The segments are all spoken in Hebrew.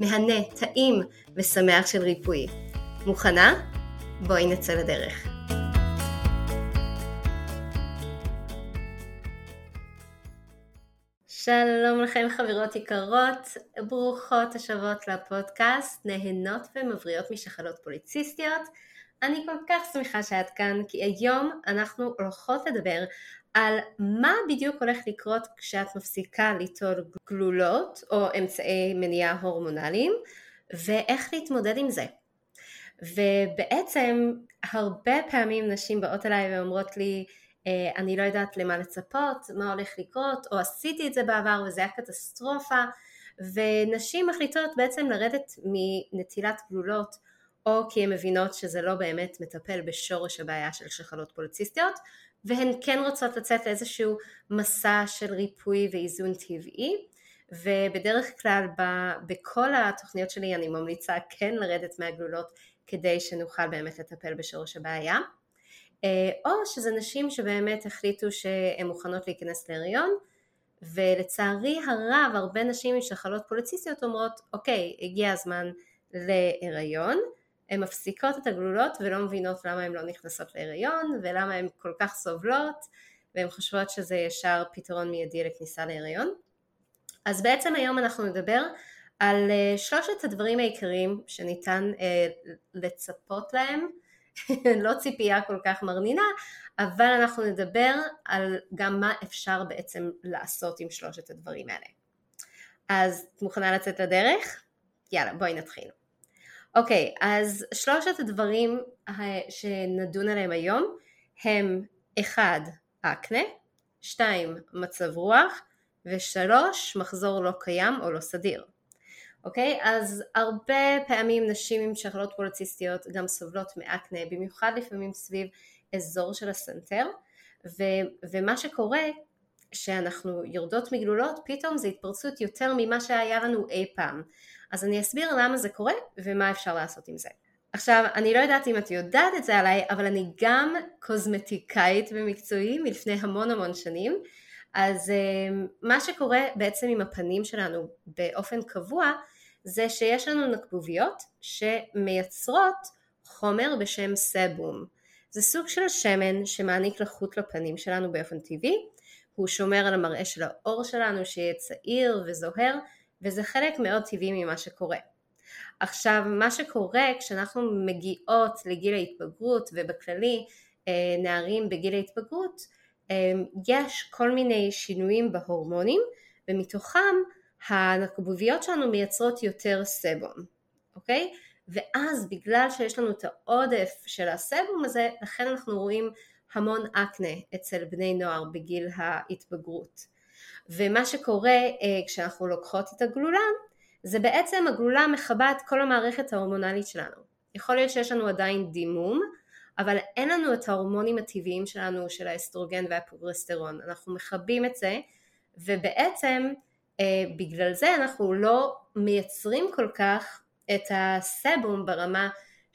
מהנה, טעים ושמח של ריפוי. מוכנה? בואי נצא לדרך. שלום לכם חברות יקרות, ברוכות השבות לפודקאסט, נהנות ומבריאות משחלות פוליציסטיות. אני כל כך שמחה שאת כאן, כי היום אנחנו הולכות לדבר על מה בדיוק הולך לקרות כשאת מפסיקה ליטול גלולות או אמצעי מניעה הורמונליים ואיך להתמודד עם זה. ובעצם הרבה פעמים נשים באות אליי ואומרות לי אה, אני לא יודעת למה לצפות, מה הולך לקרות, או עשיתי את זה בעבר וזה היה קטסטרופה, ונשים מחליטות בעצם לרדת מנטילת גלולות או כי הן מבינות שזה לא באמת מטפל בשורש הבעיה של שחלות פוליציסטיות והן כן רוצות לצאת לאיזשהו מסע של ריפוי ואיזון טבעי ובדרך כלל בכל התוכניות שלי אני ממליצה כן לרדת מהגלולות כדי שנוכל באמת לטפל בשורש הבעיה. אה, או שזה נשים שבאמת החליטו שהן מוכנות להיכנס להריון ולצערי הרב הרבה נשים עם שחלות פוליציסטיות אומרות אוקיי הגיע הזמן להיריון הן מפסיקות את הגלולות ולא מבינות למה הן לא נכנסות להיריון ולמה הן כל כך סובלות והן חושבות שזה ישר פתרון מיידי לכניסה להיריון. אז בעצם היום אנחנו נדבר על אה, שלושת הדברים העיקריים שניתן אה, לצפות להם, לא ציפייה כל כך מרנינה, אבל אנחנו נדבר על גם מה אפשר בעצם לעשות עם שלושת הדברים האלה. אז את מוכנה לצאת לדרך? יאללה בואי נתחיל. אוקיי, okay, אז שלושת הדברים שנדון עליהם היום הם אחד, אקנה, שתיים, מצב רוח, ושלוש, מחזור לא קיים או לא סדיר. אוקיי? Okay? אז הרבה פעמים נשים עם שחלות פוליציסטיות גם סובלות מאקנה, במיוחד לפעמים סביב אזור של הסנטר, ו- ומה שקורה שאנחנו יורדות מגלולות, פתאום זה התפרצות יותר ממה שהיה לנו אי פעם. אז אני אסביר למה זה קורה ומה אפשר לעשות עם זה. עכשיו, אני לא יודעת אם את יודעת את זה עליי, אבל אני גם קוסמטיקאית במקצועי מלפני המון המון שנים. אז אה, מה שקורה בעצם עם הפנים שלנו באופן קבוע, זה שיש לנו נקבוביות שמייצרות חומר בשם סבום. זה סוג של שמן שמעניק לחות לפנים שלנו באופן טבעי, הוא שומר על המראה של העור שלנו שיהיה צעיר וזוהר, וזה חלק מאוד טבעי ממה שקורה. עכשיו מה שקורה כשאנחנו מגיעות לגיל ההתבגרות ובכללי אה, נערים בגיל ההתבגרות אה, יש כל מיני שינויים בהורמונים ומתוכם הנקבוביות שלנו מייצרות יותר סבום, אוקיי? ואז בגלל שיש לנו את העודף של הסבום הזה לכן אנחנו רואים המון אקנה אצל בני נוער בגיל ההתבגרות. ומה שקורה אה, כשאנחנו לוקחות את הגלולה זה בעצם הגלולה מכבה את כל המערכת ההורמונלית שלנו. יכול להיות שיש לנו עדיין דימום אבל אין לנו את ההורמונים הטבעיים שלנו של האסטרוגן והפרוגסטרון, אנחנו מכבים את זה ובעצם אה, בגלל זה אנחנו לא מייצרים כל כך את הסבום ברמה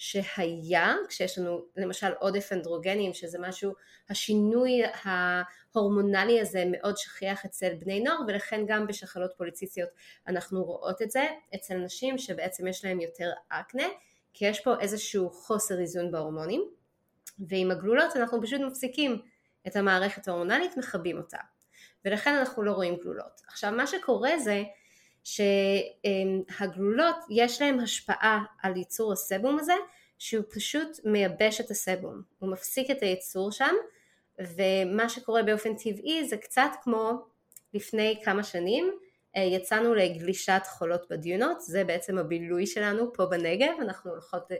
שהיה כשיש לנו למשל עודף אנדרוגנים שזה משהו, השינוי ההורמונלי הזה מאוד שכיח אצל בני נוער ולכן גם בשחלות פוליציסטיות אנחנו רואות את זה אצל נשים שבעצם יש להם יותר אקנה כי יש פה איזשהו חוסר איזון בהורמונים ועם הגלולות אנחנו פשוט מפסיקים את המערכת ההורמונלית, מכבים אותה ולכן אנחנו לא רואים גלולות. עכשיו מה שקורה זה שהגלולות יש להם השפעה על ייצור הסבום הזה שהוא פשוט מייבש את הסבום, הוא מפסיק את הייצור שם ומה שקורה באופן טבעי זה קצת כמו לפני כמה שנים אה, יצאנו לגלישת חולות בדיונות, זה בעצם הבילוי שלנו פה בנגב, אנחנו הולכות,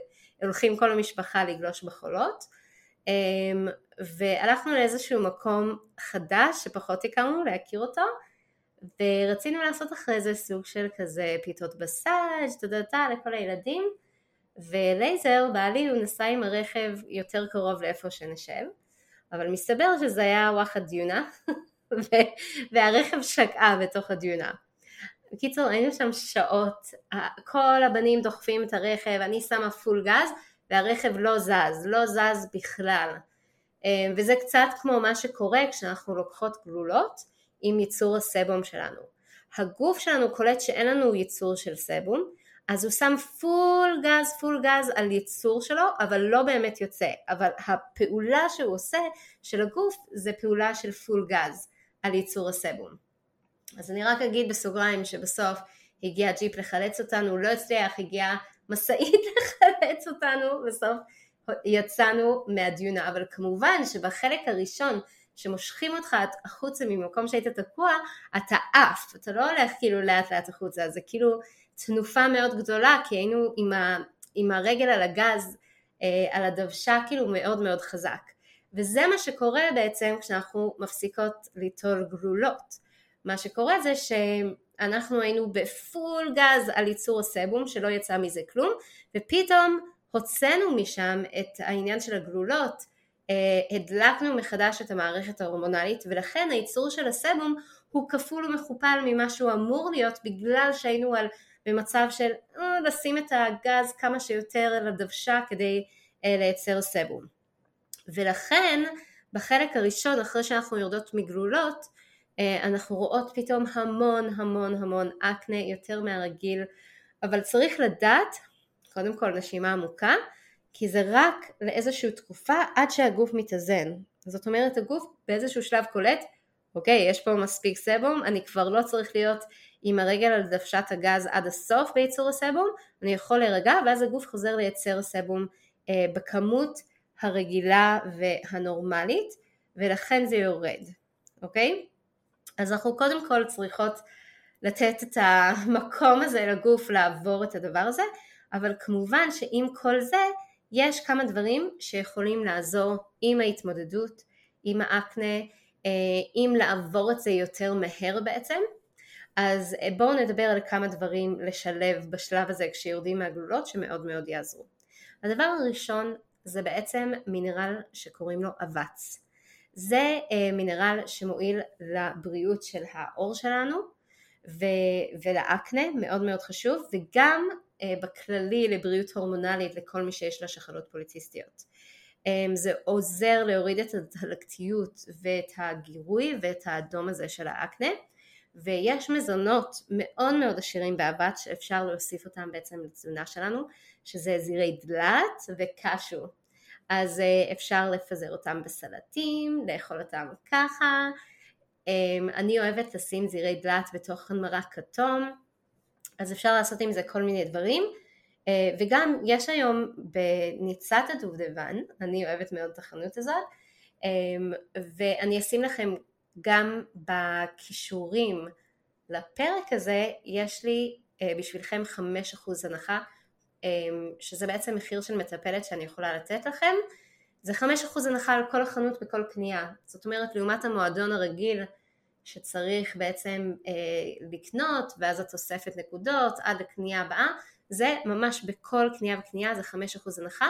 הולכים כל המשפחה לגלוש בחולות. אמ, והלכנו לאיזשהו מקום חדש שפחות הכרנו להכיר אותו ורצינו לעשות אחרי זה סוג של כזה פיתות בסאז' תודתה לכל הילדים ולייזר בעלי הוא נסע עם הרכב יותר קרוב לאיפה שנשב אבל מסתבר שזה היה וואחד דיונה והרכב שקעה בתוך הדיונה. בקיצור היינו שם שעות, כל הבנים דוחפים את הרכב, אני שמה פול גז והרכב לא זז, לא זז בכלל. אה, וזה קצת כמו מה שקורה כשאנחנו לוקחות גלולות עם ייצור הסבום שלנו. הגוף שלנו קולט שאין לנו ייצור של סבום, אז הוא שם פול גז, פול גז על ייצור שלו, אבל לא באמת יוצא. אבל הפעולה שהוא עושה של הגוף זה פעולה של פול גז על ייצור הסבום. אז אני רק אגיד בסוגריים שבסוף הגיע ג'יפ לחלץ אותנו, לא הצליח, הגיעה משאית לחלץ אותנו, בסוף יצאנו מהדיונה, אבל כמובן שבחלק הראשון שמושכים אותך החוצה ממקום שהיית תקוע, אתה עף, אתה לא הולך כאילו לאט לאט החוצה, זה כאילו תנופה מאוד גדולה, כי היינו עם, ה, עם הרגל על הגז, אה, על הדוושה כאילו מאוד מאוד חזק. וזה מה שקורה בעצם כשאנחנו מפסיקות ליטול גלולות. מה שקורה זה שאנחנו היינו בפול גז על ייצור הסבום שלא יצא מזה כלום ופתאום הוצאנו משם את העניין של הגלולות הדלקנו מחדש את המערכת ההורמונלית ולכן הייצור של הסבום הוא כפול ומכופל ממה שהוא אמור להיות בגלל שהיינו על, במצב של אה, לשים את הגז כמה שיותר על הדוושה כדי אה, לייצר סבום. ולכן בחלק הראשון אחרי שאנחנו יורדות מגלולות אנחנו רואות פתאום המון המון המון אקנה יותר מהרגיל אבל צריך לדעת קודם כל נשימה עמוקה כי זה רק לאיזושהי תקופה עד שהגוף מתאזן. זאת אומרת הגוף באיזשהו שלב קולט, אוקיי, יש פה מספיק סבום, אני כבר לא צריך להיות עם הרגל על דוושת הגז עד הסוף בייצור הסבום, אני יכול להירגע ואז הגוף חוזר לייצר סבום אה, בכמות הרגילה והנורמלית ולכן זה יורד, אוקיי? אז אנחנו קודם כל צריכות לתת את המקום הזה לגוף לעבור את הדבר הזה, אבל כמובן שעם כל זה יש כמה דברים שיכולים לעזור עם ההתמודדות, עם האקנה, עם אה, לעבור את זה יותר מהר בעצם. אז אה, בואו נדבר על כמה דברים לשלב בשלב הזה כשיורדים מהגלולות שמאוד מאוד יעזרו. הדבר הראשון זה בעצם מינרל שקוראים לו אבץ. זה אה, מינרל שמועיל לבריאות של העור שלנו ולאקנה, מאוד מאוד חשוב, וגם בכללי לבריאות הורמונלית לכל מי שיש לה שחלות פוליציסטיות. אה, זה עוזר להוריד את הדלקתיות ואת הגירוי ואת האדום הזה של האקנה ויש מזונות מאוד מאוד עשירים באבץ שאפשר להוסיף אותם בעצם לתזונה שלנו שזה זירי דלת וקשו אז אה, אפשר לפזר אותם בסלטים, לאכול אותם ככה אני אוהבת לשים זירי דלת בתוך מרק כתום אז אפשר לעשות עם זה כל מיני דברים. אה, וגם יש היום בניצת הדובדבן, אני אוהבת מאוד את החנות הזאת אמ, ואני אשים לכם גם בכישורים לפרק הזה יש לי אה, בשבילכם 5% הנחה אמ, שזה בעצם מחיר של מטפלת שאני יכולה לתת לכם. זה 5% הנחה על כל החנות בכל קנייה. זאת אומרת לעומת המועדון הרגיל שצריך בעצם אה, לקנות ואז התוספת נקודות עד לקנייה הבאה זה ממש בכל קנייה וקנייה זה 5% הנחה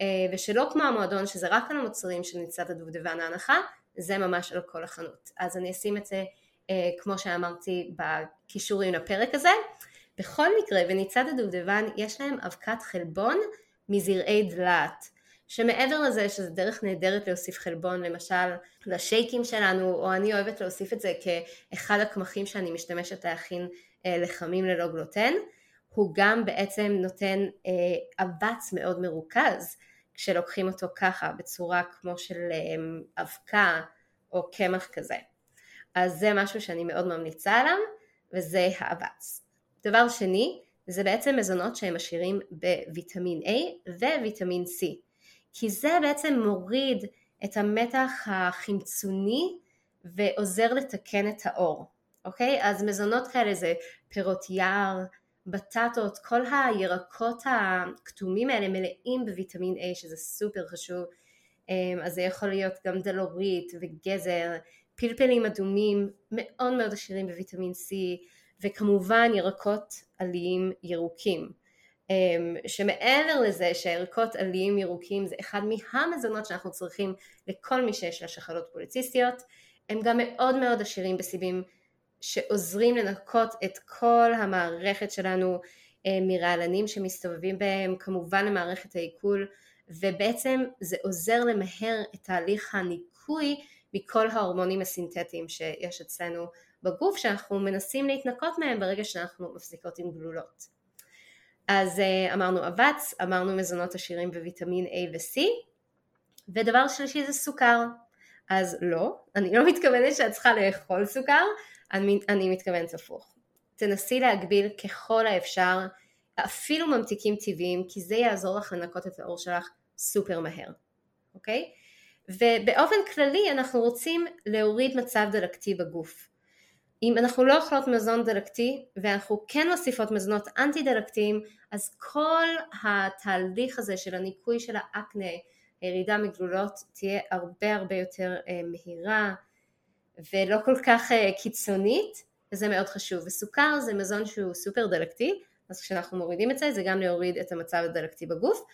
אה, ושלא כמו המועדון שזה רק על המוצרים של ניצת הדובדבן ההנחה זה ממש על כל החנות. אז אני אשים את זה אה, כמו שאמרתי בקישורים לפרק הזה. בכל מקרה בניצת הדובדבן יש להם אבקת חלבון מזרעי דלת שמעבר לזה שזה דרך נהדרת להוסיף חלבון למשל לשייקים שלנו או אני אוהבת להוסיף את זה כאחד הקמחים שאני משתמשת להכין אה, לחמים ללא גלוטן הוא גם בעצם נותן אה, אבץ מאוד מרוכז כשלוקחים אותו ככה בצורה כמו של אה, אבקה או קמח כזה. אז זה משהו שאני מאוד ממליצה עליו וזה האבץ. דבר שני, זה בעצם מזונות שהם עשירים בוויטמין A וויטמין C, כי זה בעצם מוריד את המתח החמצוני ועוזר לתקן את האור, אוקיי? אז מזונות כאלה זה פירות יער, בטטות, כל הירקות הכתומים האלה מלאים בוויטמין A שזה סופר חשוב, אמ, אז זה יכול להיות גם דלורית וגזר, פלפלים אדומים מאוד מאוד עשירים בוויטמין C וכמובן ירקות עליים ירוקים שמעבר לזה שירקות עליים ירוקים זה אחד מהמזונות שאנחנו צריכים לכל מי שיש לה שחלות פוליציסטיות הם גם מאוד מאוד עשירים בסיבים שעוזרים לנקות את כל המערכת שלנו אה, מרעלנים שמסתובבים בהם, כמובן למערכת העיכול, ובעצם זה עוזר למהר את תהליך הניקוי מכל ההורמונים הסינתטיים שיש אצלנו בגוף שאנחנו מנסים להתנקות מהם ברגע שאנחנו מפסיקות עם גלולות. אז אה, אמרנו אבץ, אמרנו מזונות עשירים בוויטמין A ו-C, ודבר שלישי זה סוכר. אז לא, אני לא מתכוונת שאת צריכה לאכול סוכר, אני, אני מתכוונת הפוך. תנסי להגביל ככל האפשר אפילו ממתיקים טבעיים כי זה יעזור לך לנקות את האור שלך סופר מהר, אוקיי? ובאופן כללי אנחנו רוצים להוריד מצב דלקתי בגוף. אם אנחנו לא אוכלות מזון דלקתי ואנחנו כן מוסיפות מזונות אנטי דלקתיים אז כל התהליך הזה של הניקוי של האקנה, הירידה מגלולות תהיה הרבה הרבה יותר אה, מהירה ולא כל כך אה, קיצונית וזה מאוד חשוב. וסוכר זה מזון שהוא סופר דלקתי אז כשאנחנו מורידים את זה זה גם להוריד את המצב הדלקתי בגוף.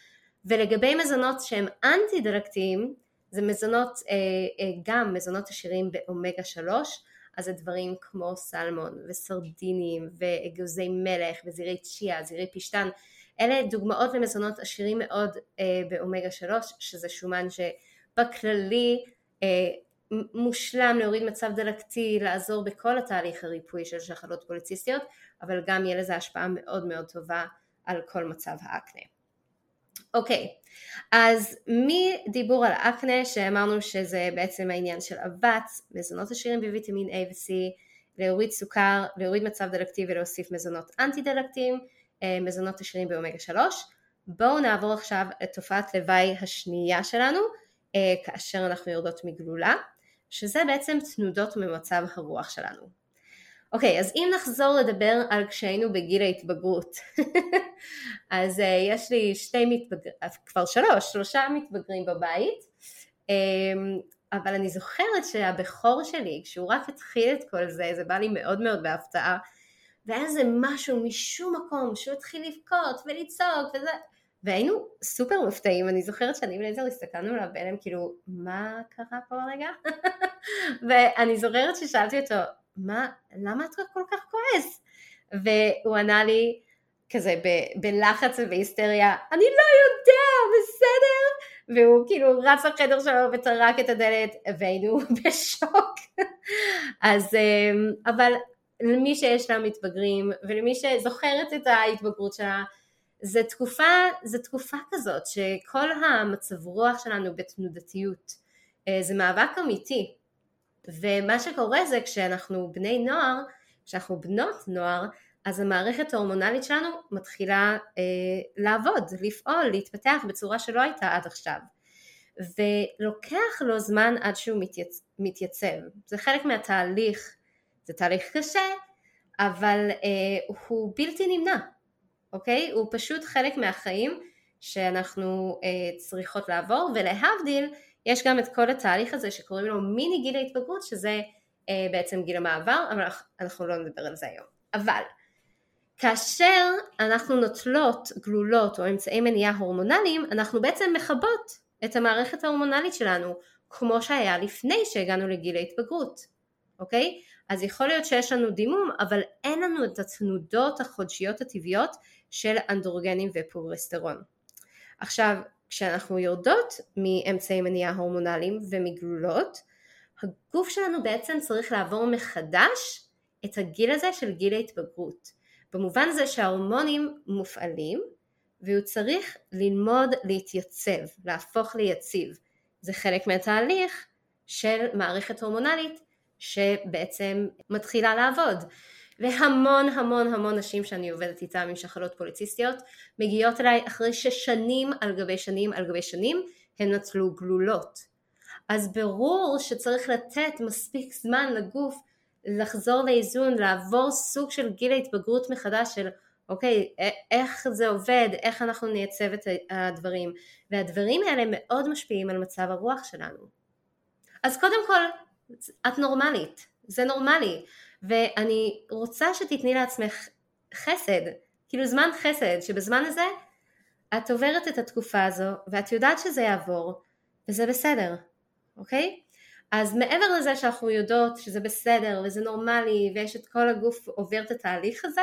ולגבי מזונות שהם אנטי דלקתיים זה מזונות אה, גם מזונות עשירים באומגה 3 אז זה דברים כמו סלמון וסרדינים ואגוזי מלך וזירי צ'יה, זירי פשטן אלה דוגמאות למזונות עשירים מאוד אה, באומגה 3 שזה שומן שבכללי אה, מושלם להוריד מצב דלקתי, לעזור בכל התהליך הריפוי של שחלות פוליציסטיות, אבל גם יהיה לזה השפעה מאוד מאוד טובה על כל מצב האקנה. אוקיי, אז מדיבור על אקנה שאמרנו שזה בעצם העניין של אבץ, מזונות עשירים בוויטמין A ו-C, להוריד סוכר, להוריד מצב דלקתי ולהוסיף מזונות אנטי דלקתיים, אה, מזונות עשירים באומגה 3. בואו נעבור עכשיו לתופעת לוואי השנייה שלנו, אה, כאשר אנחנו יורדות מגלולה. שזה בעצם תנודות ממצב הרוח שלנו. אוקיי, אז אם נחזור לדבר על כשהיינו בגיל ההתבגרות, אז uh, יש לי שתי מתבגרים, כבר שלוש, שלושה מתבגרים בבית, um, אבל אני זוכרת שהבכור שלי, כשהוא רק התחיל את כל זה, זה בא לי מאוד מאוד בהפתעה, והיה איזה משהו משום מקום שהוא התחיל לבכות ולצעוק וזה, והיינו סופר מופתעים, אני זוכרת שאני ולייזר הסתכלנו עליו בהלם, כאילו, מה קרה פה רגע? ואני זוכרת ששאלתי אותו, מה, למה אתה כל כך כועס? והוא ענה לי, כזה ב- בלחץ ובהיסטריה, אני לא יודע, בסדר? והוא כאילו רץ לחדר שלו וטרק את הדלת, והיינו בשוק. אז, אמ, אבל למי שיש לה מתבגרים, ולמי שזוכרת את ההתבגרות שלה, זה תקופה, זה תקופה כזאת שכל המצב רוח שלנו בתנודתיות אה, זה מאבק אמיתי ומה שקורה זה כשאנחנו בני נוער, כשאנחנו בנות נוער אז המערכת ההורמונלית שלנו מתחילה אה, לעבוד, לפעול, להתפתח בצורה שלא הייתה עד עכשיו ולוקח לו זמן עד שהוא מתייצ... מתייצב, זה חלק מהתהליך, זה תהליך קשה אבל אה, הוא בלתי נמנע אוקיי? הוא פשוט חלק מהחיים שאנחנו אה, צריכות לעבור, ולהבדיל, יש גם את כל התהליך הזה שקוראים לו מיני גיל ההתבגרות, שזה אה, בעצם גיל המעבר, אבל אנחנו לא נדבר על זה היום. אבל כאשר אנחנו נוטלות גלולות או אמצעי מניעה הורמונליים, אנחנו בעצם מכבות את המערכת ההורמונלית שלנו, כמו שהיה לפני שהגענו לגיל ההתבגרות, אוקיי? אז יכול להיות שיש לנו דימום, אבל אין לנו את התנודות החודשיות הטבעיות של אנדרוגנים ופרוגסטרון. עכשיו, כשאנחנו יורדות מאמצעי מניעה הורמונליים ומגלולות, הגוף שלנו בעצם צריך לעבור מחדש את הגיל הזה של גיל ההתבגרות. במובן הזה שההורמונים מופעלים והוא צריך ללמוד להתייצב, להפוך ליציב. זה חלק מהתהליך של מערכת הורמונלית שבעצם מתחילה לעבוד. והמון המון המון נשים שאני עובדת איתן עם שחלות פוליציסטיות מגיעות אליי אחרי ששנים על גבי שנים על גבי שנים הן נטלו גלולות. אז ברור שצריך לתת מספיק זמן לגוף לחזור לאיזון, לעבור סוג של גיל ההתבגרות מחדש של אוקיי, איך זה עובד, איך אנחנו נייצב את הדברים, והדברים האלה מאוד משפיעים על מצב הרוח שלנו. אז קודם כל, את נורמלית, זה נורמלי, ואני רוצה שתתני לעצמך חסד, כאילו זמן חסד, שבזמן הזה את עוברת את התקופה הזו, ואת יודעת שזה יעבור, וזה בסדר, אוקיי? אז מעבר לזה שאנחנו יודעות שזה בסדר וזה נורמלי ויש את כל הגוף עובר את התהליך הזה,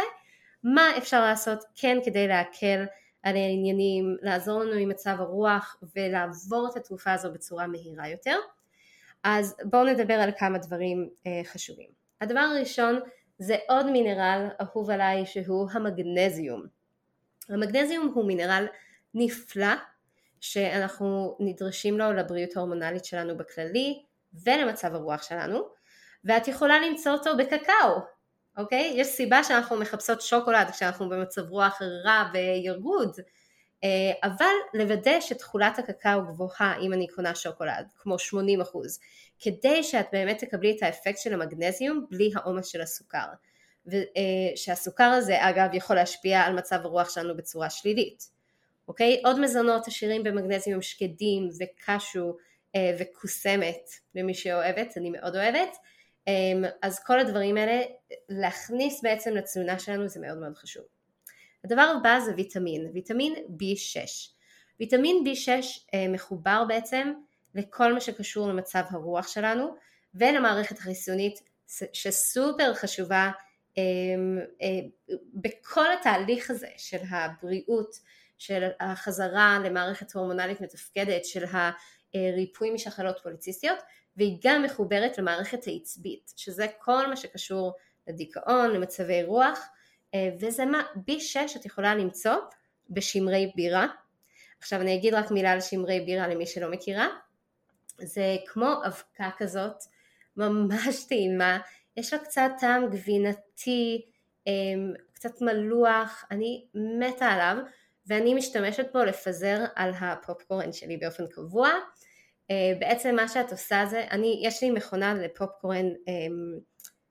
מה אפשר לעשות כן כדי להקל על העניינים, לעזור לנו עם מצב הרוח ולעבור את התקופה הזו בצורה מהירה יותר. אז בואו נדבר על כמה דברים אה, חשובים. הדבר הראשון זה עוד מינרל אהוב עליי שהוא המגנזיום. המגנזיום הוא מינרל נפלא שאנחנו נדרשים לו לבריאות ההורמונלית שלנו בכללי ולמצב הרוח שלנו ואת יכולה למצוא אותו בקקאו, אוקיי? יש סיבה שאנחנו מחפשות שוקולד כשאנחנו במצב רוח רע וירוד אה, אבל לוודא שתכולת הקקאו גבוהה אם אני קונה שוקולד, כמו 80%, כדי שאת באמת תקבלי את האפקט של המגנזיום בלי העומס של הסוכר. ושהסוכר אה, הזה אגב יכול להשפיע על מצב הרוח שלנו בצורה שלילית. אוקיי? עוד מזונות עשירים במגנזיום שקדים וקשו אה, וקוסמת למי שאוהבת, אני מאוד אוהבת. אז כל הדברים האלה, להכניס בעצם לתזונה שלנו זה מאוד מאוד חשוב. הדבר הבא זה ויטמין, ויטמין B6. ויטמין B6 אה, מחובר בעצם לכל מה שקשור למצב הרוח שלנו ולמערכת החיסונית שסופר חשובה אה, אה, בכל התהליך הזה של הבריאות, של החזרה למערכת הורמונלית מתפקדת, של הריפוי משחלות פוליציסטיות והיא גם מחוברת למערכת העצבית שזה כל מה שקשור לדיכאון, למצבי רוח אה, וזה מה, B6 את יכולה למצוא בשמרי בירה. עכשיו אני אגיד רק מילה על שמרי בירה למי שלא מכירה. זה כמו אבקה כזאת, ממש טעימה, יש לה קצת טעם גבינתי, אמ, קצת מלוח, אני מתה עליו ואני משתמשת בו לפזר על הפופקורן שלי באופן קבוע. אה, בעצם מה שאת עושה זה, אני, יש לי מכונה לפופקורן אמ,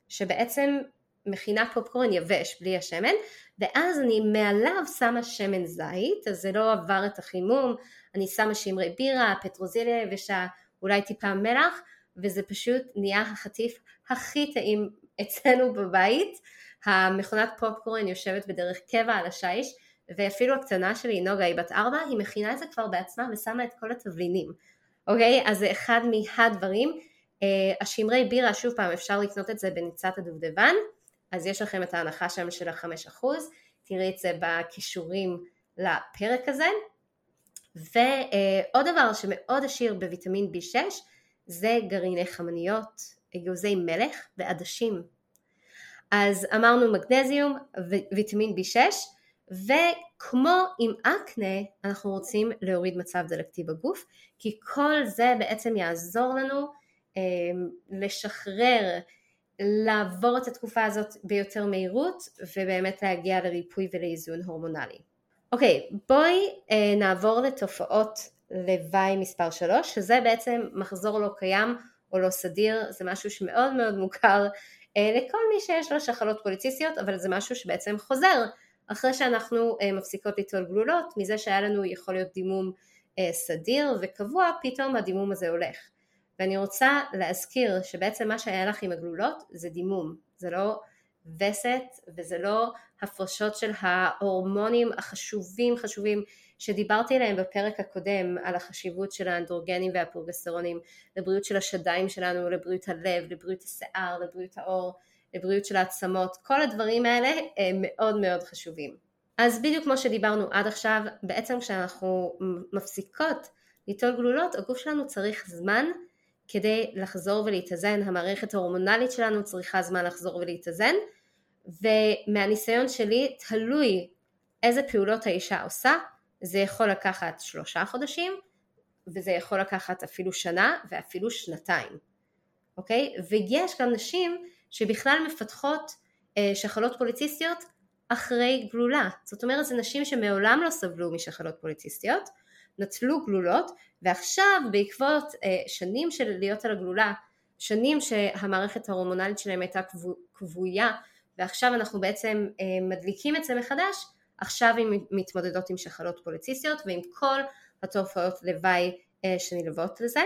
שבעצם מכינה פופקורן יבש בלי השמן ואז אני מעליו שמה שמן זית אז זה לא עבר את החימום אני שמה שמרי בירה, פטרוזיליה יבשה, אולי טיפה מלח וזה פשוט נהיה החטיף הכי טעים אצלנו בבית. המכונת פופקורן יושבת בדרך קבע על השיש ואפילו הקטנה שלי נוגה היא בת ארבע היא מכינה את זה כבר בעצמה ושמה את כל התבלינים. אוקיי? אז זה אחד מהדברים. Uh, השמרי בירה שוב פעם אפשר לקנות את זה בניצת הדובדבן. אז יש לכם את ההנחה שם של החמש אחוז, תראי את זה בכישורים לפרק הזה. ועוד דבר שמאוד עשיר בוויטמין B6 זה גרעיני חמניות, אגוזי מלך ועדשים. אז אמרנו מגנזיום, ויטמין B6, וכמו עם אקנה אנחנו רוצים להוריד מצב דלקתי בגוף, כי כל זה בעצם יעזור לנו אה, לשחרר לעבור את התקופה הזאת ביותר מהירות ובאמת להגיע לריפוי ולאיזון הורמונלי. אוקיי, בואי אה, נעבור לתופעות לוואי מספר 3, שזה בעצם מחזור לא קיים או לא סדיר, זה משהו שמאוד מאוד מוכר אה, לכל מי שיש לו שחלות פוליציסטיות, אבל זה משהו שבעצם חוזר אחרי שאנחנו אה, מפסיקות ליטול גלולות, מזה שהיה לנו יכול להיות דימום אה, סדיר וקבוע, פתאום הדימום הזה הולך. ואני רוצה להזכיר שבעצם מה שהיה לך עם הגלולות זה דימום, זה לא וסת וזה לא הפרשות של ההורמונים החשובים חשובים שדיברתי עליהם בפרק הקודם על החשיבות של האנדרוגנים והפרוגסטרונים לבריאות של השדיים שלנו, לבריאות הלב, לבריאות השיער, לבריאות העור, לבריאות של העצמות, כל הדברים האלה הם מאוד מאוד חשובים. אז בדיוק כמו שדיברנו עד עכשיו, בעצם כשאנחנו מפסיקות ליטול גלולות, הגוף שלנו צריך זמן כדי לחזור ולהתאזן, המערכת ההורמונלית שלנו צריכה זמן לחזור ולהתאזן ומהניסיון שלי תלוי איזה פעולות האישה עושה, זה יכול לקחת שלושה חודשים וזה יכול לקחת אפילו שנה ואפילו שנתיים, אוקיי? ויש גם נשים שבכלל מפתחות אה, שחלות פוליציסטיות אחרי גלולה. זאת אומרת זה נשים שמעולם לא סבלו משחלות פוליציסטיות, נטלו גלולות ועכשיו בעקבות אה, שנים של להיות על הגלולה, שנים שהמערכת ההורמונלית שלהם הייתה כבויה ועכשיו אנחנו בעצם אה, מדליקים את זה מחדש, עכשיו הן מתמודדות עם שחלות פוליציסטיות ועם כל התופעות לוואי אה, שנלוות לזה,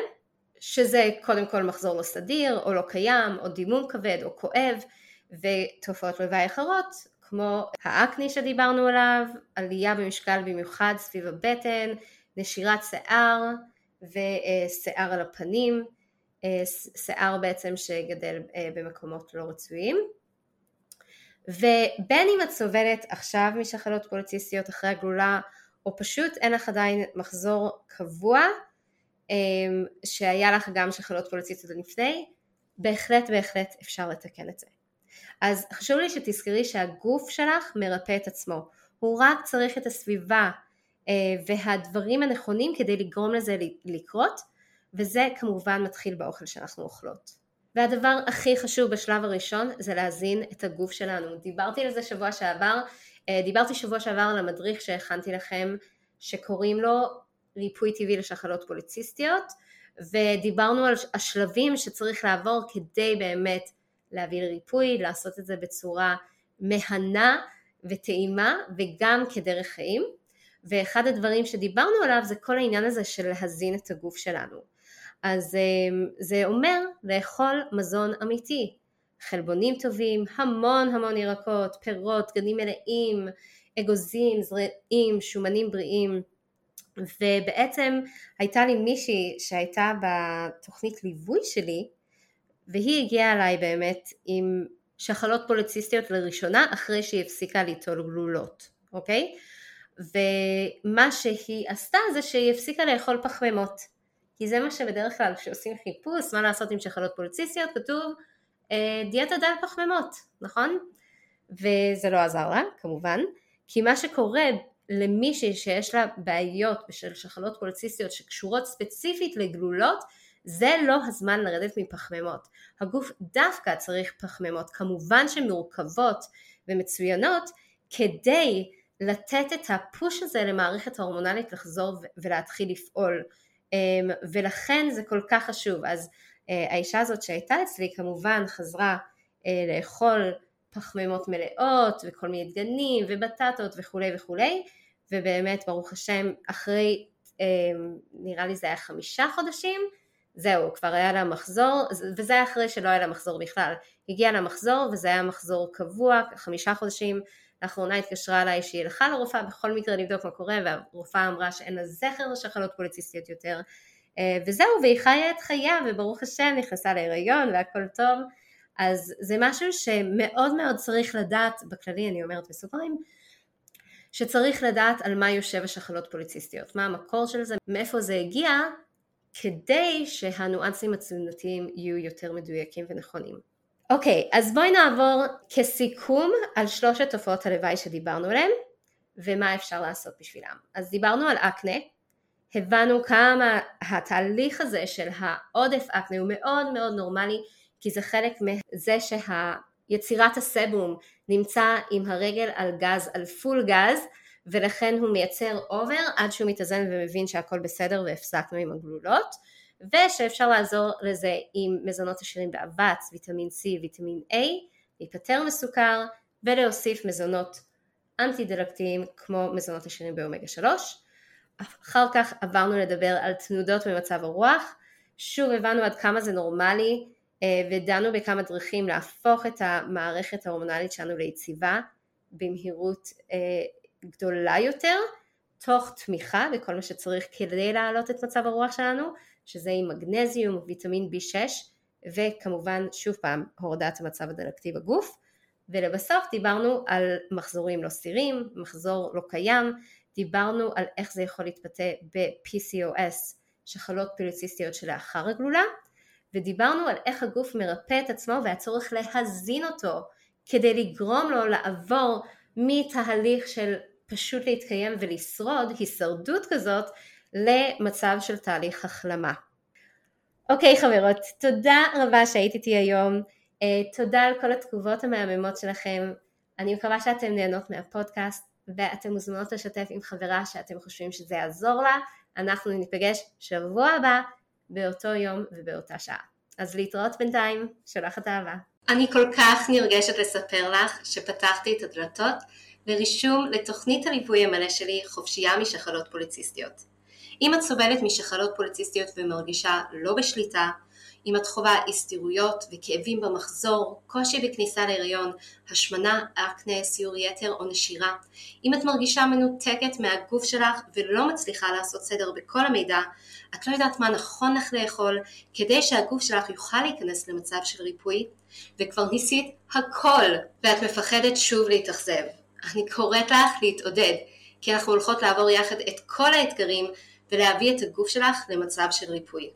שזה קודם כל מחזור לא סדיר או לא קיים או דימום כבד או כואב ותופעות לוואי אחרות כמו האקני שדיברנו עליו, עלייה במשקל במיוחד סביב הבטן, נשירת שיער ושיער על הפנים, אה, שיער בעצם שגדל אה, במקומות לא רצויים. ובין אם את סובלת עכשיו משחלות פוליציסטיות אחרי הגלולה או פשוט אין לך עדיין מחזור קבוע אה, שהיה לך גם שחלות פוליציסטיות לפני, בהחלט בהחלט אפשר לתקן את זה. אז חשוב לי שתזכרי שהגוף שלך מרפא את עצמו, הוא רק צריך את הסביבה אה, והדברים הנכונים כדי לגרום לזה לקרות וזה כמובן מתחיל באוכל שאנחנו אוכלות. והדבר הכי חשוב בשלב הראשון זה להזין את הגוף שלנו. דיברתי על זה שבוע שעבר, אה, דיברתי שבוע שעבר על המדריך שהכנתי לכם שקוראים לו ריפוי טבעי לשחלות פוליציסטיות ודיברנו על השלבים שצריך לעבור כדי באמת להביא לריפוי, לעשות את זה בצורה מהנה וטעימה וגם כדרך חיים. ואחד הדברים שדיברנו עליו זה כל העניין הזה של להזין את הגוף שלנו. אז אמ, זה אומר לאכול מזון אמיתי. חלבונים טובים, המון המון ירקות, פירות, גנים מלאים, אגוזים, זרעים, שומנים בריאים. ובעצם הייתה לי מישהי שהייתה בתוכנית ליווי שלי והיא הגיעה אליי באמת עם שחלות פוליציסטיות לראשונה אחרי שהיא הפסיקה ליטול גלולות, אוקיי? ומה שהיא עשתה זה שהיא הפסיקה לאכול פחמימות. כי זה מה שבדרך כלל כשעושים חיפוש מה לעשות עם שחלות פוליציסטיות כתוב אה, דיאטה דל פחמימות, נכון? וזה לא עזר לה כמובן, כי מה שקורה למישהי שיש לה בעיות בשל שחלות פוליציסטיות שקשורות ספציפית לגלולות זה לא הזמן לרדת מפחמימות. הגוף דווקא צריך פחמימות, כמובן שהן מורכבות ומצוינות, כדי לתת את הפוש הזה למערכת ההורמונלית לחזור ולהתחיל לפעול. אמ, ולכן זה כל כך חשוב. אז אה, האישה הזאת שהייתה אצלי כמובן חזרה אה, לאכול פחמימות מלאות וכל מיני דגנים ובטטות וכולי וכולי ובאמת ברוך השם אחרי אמ, נראה לי זה היה חמישה חודשים זהו, כבר היה לה מחזור, וזה היה אחרי שלא היה לה מחזור בכלל. הגיע לה מחזור, וזה היה מחזור קבוע, חמישה חודשים. לאחרונה התקשרה אליי שהיא הלכה לרופאה בכל מקרה לבדוק מה קורה, והרופאה אמרה שאין לה זכר לשחלות פוליציסטיות יותר. אה, וזהו, והיא חיה את חייה, וברוך השם נכנסה להיריון והכל טוב. אז זה משהו שמאוד מאוד צריך לדעת, בכללי אני אומרת בסוגריים, שצריך לדעת על מה יושב השחלות פוליציסטיות, מה המקור של זה, מאיפה זה הגיע, כדי שהניואנסים התזונתיים יהיו יותר מדויקים ונכונים. אוקיי, אז בואי נעבור כסיכום על שלושת תופעות הלוואי שדיברנו עליהן ומה אפשר לעשות בשבילם. אז דיברנו על אקנה, הבנו כמה התהליך הזה של העודף אקנה הוא מאוד מאוד נורמלי כי זה חלק מזה שיצירת הסבום נמצא עם הרגל על גז, על פול גז ולכן הוא מייצר over עד שהוא מתאזן ומבין שהכל בסדר והפסקנו עם הגלולות ושאפשר לעזור לזה עם מזונות עשירים באבץ, ויטמין C, ויטמין A, להיפטר מסוכר ולהוסיף מזונות אנטי דלקתיים כמו מזונות עשירים באומגה 3. אחר כך עברנו לדבר על תנודות במצב הרוח, שוב הבנו עד כמה זה נורמלי אה, ודנו בכמה דרכים להפוך את המערכת ההורמונלית שלנו ליציבה במהירות אה, גדולה יותר, תוך תמיכה בכל מה שצריך כדי להעלות את מצב הרוח שלנו, שזה עם מגנזיום, ויטמין B6, וכמובן שוב פעם הורדת המצב הדלקתי בגוף. ולבסוף דיברנו על מחזורים לא סתירים, מחזור לא קיים, דיברנו על איך זה יכול להתבטא ב-PCOS, שחלות פוליציסטיות שלאחר הגלולה, ודיברנו על איך הגוף מרפא את עצמו והצורך להזין אותו כדי לגרום לו לעבור מתהליך של פשוט להתקיים ולשרוד, הישרדות כזאת, למצב של תהליך החלמה. אוקיי חברות, תודה רבה שהיית איתי היום. תודה על כל התגובות המהממות שלכם, אני מקווה שאתם נהנות מהפודקאסט ואתם מוזמנות לשתף עם חברה שאתם חושבים שזה יעזור לה, אנחנו ניפגש שבוע הבא באותו יום ובאותה שעה. אז להתראות בינתיים, שולחת אהבה. אני כל כך נרגשת לספר לך שפתחתי את הדלתות לרישום לתוכנית הליווי המלא שלי חופשייה משחלות פוליציסטיות. אם את סובלת משחלות פוליציסטיות ומרגישה לא בשליטה, אם את חווה הסתירויות וכאבים במחזור, קושי בכניסה להיריון, השמנה, אקנה, סיור יתר או נשירה, אם את מרגישה מנותקת מהגוף שלך ולא מצליחה לעשות סדר בכל המידע, את לא יודעת מה נכון לך לאכול כדי שהגוף שלך יוכל להיכנס למצב של ריפוי, וכבר ניסית הכל ואת מפחדת שוב להתאכזב. אני קוראת לך להתעודד, כי אנחנו הולכות לעבור יחד את כל האתגרים ולהביא את הגוף שלך למצב של ריפוי.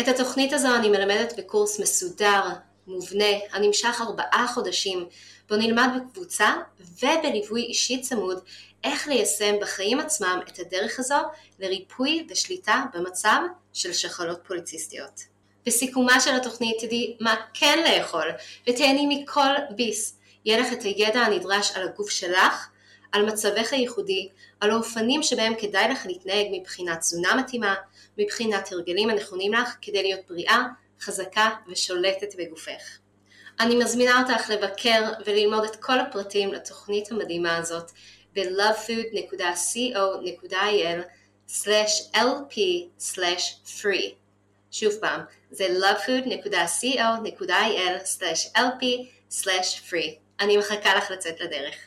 את התוכנית הזו אני מלמדת בקורס מסודר, מובנה, הנמשך ארבעה חודשים, בו נלמד בקבוצה ובליווי אישי צמוד איך ליישם בחיים עצמם את הדרך הזו לריפוי ושליטה במצב של שחלות פוליציסטיות. בסיכומה של התוכנית תדעי מה כן לאכול ותהני מכל ביס. יהיה לך את הידע הנדרש על הגוף שלך, על מצבך הייחודי, על האופנים שבהם כדאי לך להתנהג מבחינת תזונה מתאימה, מבחינת הרגלים הנכונים לך כדי להיות בריאה, חזקה ושולטת בגופך. אני מזמינה אותך לבקר וללמוד את כל הפרטים לתוכנית המדהימה הזאת ב-lovefood.co.il/lp/free שוב פעם, זה lovefood.co.il/lp/free אני מחכה לך לצאת לדרך.